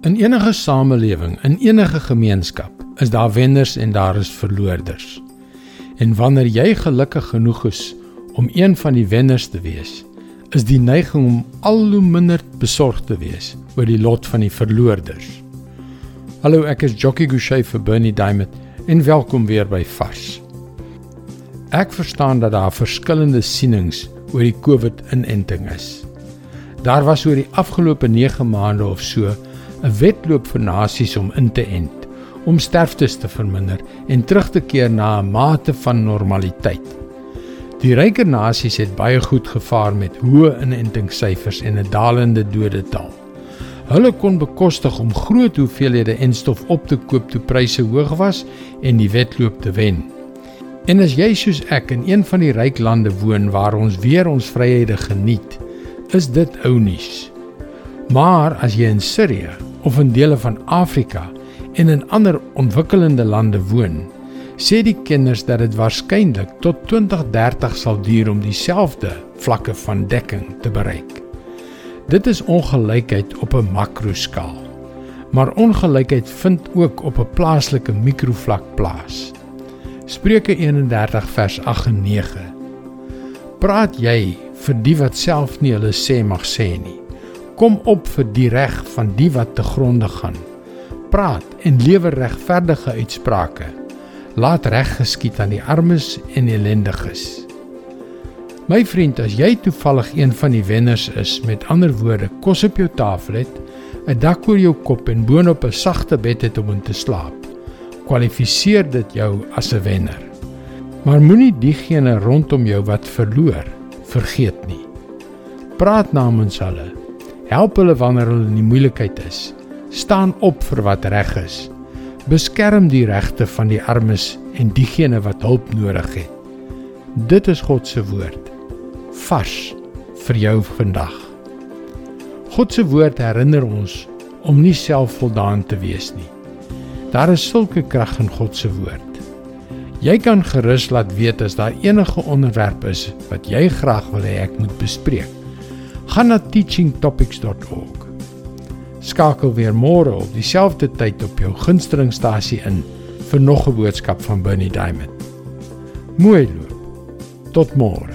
In enige samelewing, in enige gemeenskap, is daar wenners en daar is verloorders. En wanneer jy gelukkig genoeg is om een van die wenners te wees, is die neiging om al hoe minder besorgd te wees oor die lot van die verloorders. Hallo, ek is Jockey Gouchee vir Bernie Diamond en welkom weer by Vars. Ek verstaan dat daar verskillende sienings oor die COVID-inenting is. Daar was oor die afgelope 9 maande of so 'n wedloop vir nasies om in te ent, om sterftes te verminder en terug te keer na 'n mate van normaliteit. Die ryker nasies het baie goed gevaar met hoë inentingssyfers en 'n dalende dodetal. Hulle kon bekostig om groot hoeveelhede enstof op te koop toe pryse hoog was en die wedloop te wen. En as jy soos ek in een van die ryk lande woon waar ons weer ons vryhede geniet, is dit ou nuus. Maar as jy in Sirië of in dele van Afrika en in ander ontwikkelende lande woon, sê die kenners dat dit waarskynlik tot 2030 sal duur om dieselfde vlakke van dekking te bereik. Dit is ongelykheid op 'n makroskaal. Maar ongelykheid vind ook op 'n plaaslike mikrovlak plaas. Spreuke 31 vers 8 en 9. Praat jy vir die wat self nie hulle sê mag sê nie. Kom op vir die reg van die wat te gronde gaan. Praat en lewer regverdige uitsprake. Laat reg geskied aan die armes en ellendiges. My vriend, as jy toevallig een van die wenners is, met ander woorde, kos op jou tafel het, 'n dak oor jou kop en boonop 'n sagte bed het om in te slaap, kwalifiseer dit jou as 'n wenner. Maar moenie diegene rondom jou wat verloor vergeet nie. Praat namens hulle. Help hulle wanneer hulle in die moeilikheid is. Staan op vir wat reg is. Beskerm die regte van die armes en diegene wat hulp nodig het. Dit is God se woord. Vars vir jou vandag. God se woord herinner ons om nie selfvoldaan te wees nie. Daar is sulke krag in God se woord. Jy kan gerus laat weet as daar enige onderwerp is wat jy graag wil hê ek moet bespreek. Gaan na teachingtopics.org. Skakel weer môre op dieselfde tyd op jou gunstelingstasie in vir nog 'n boodskap van Bernie Diamond. Mooi loop. Tot môre.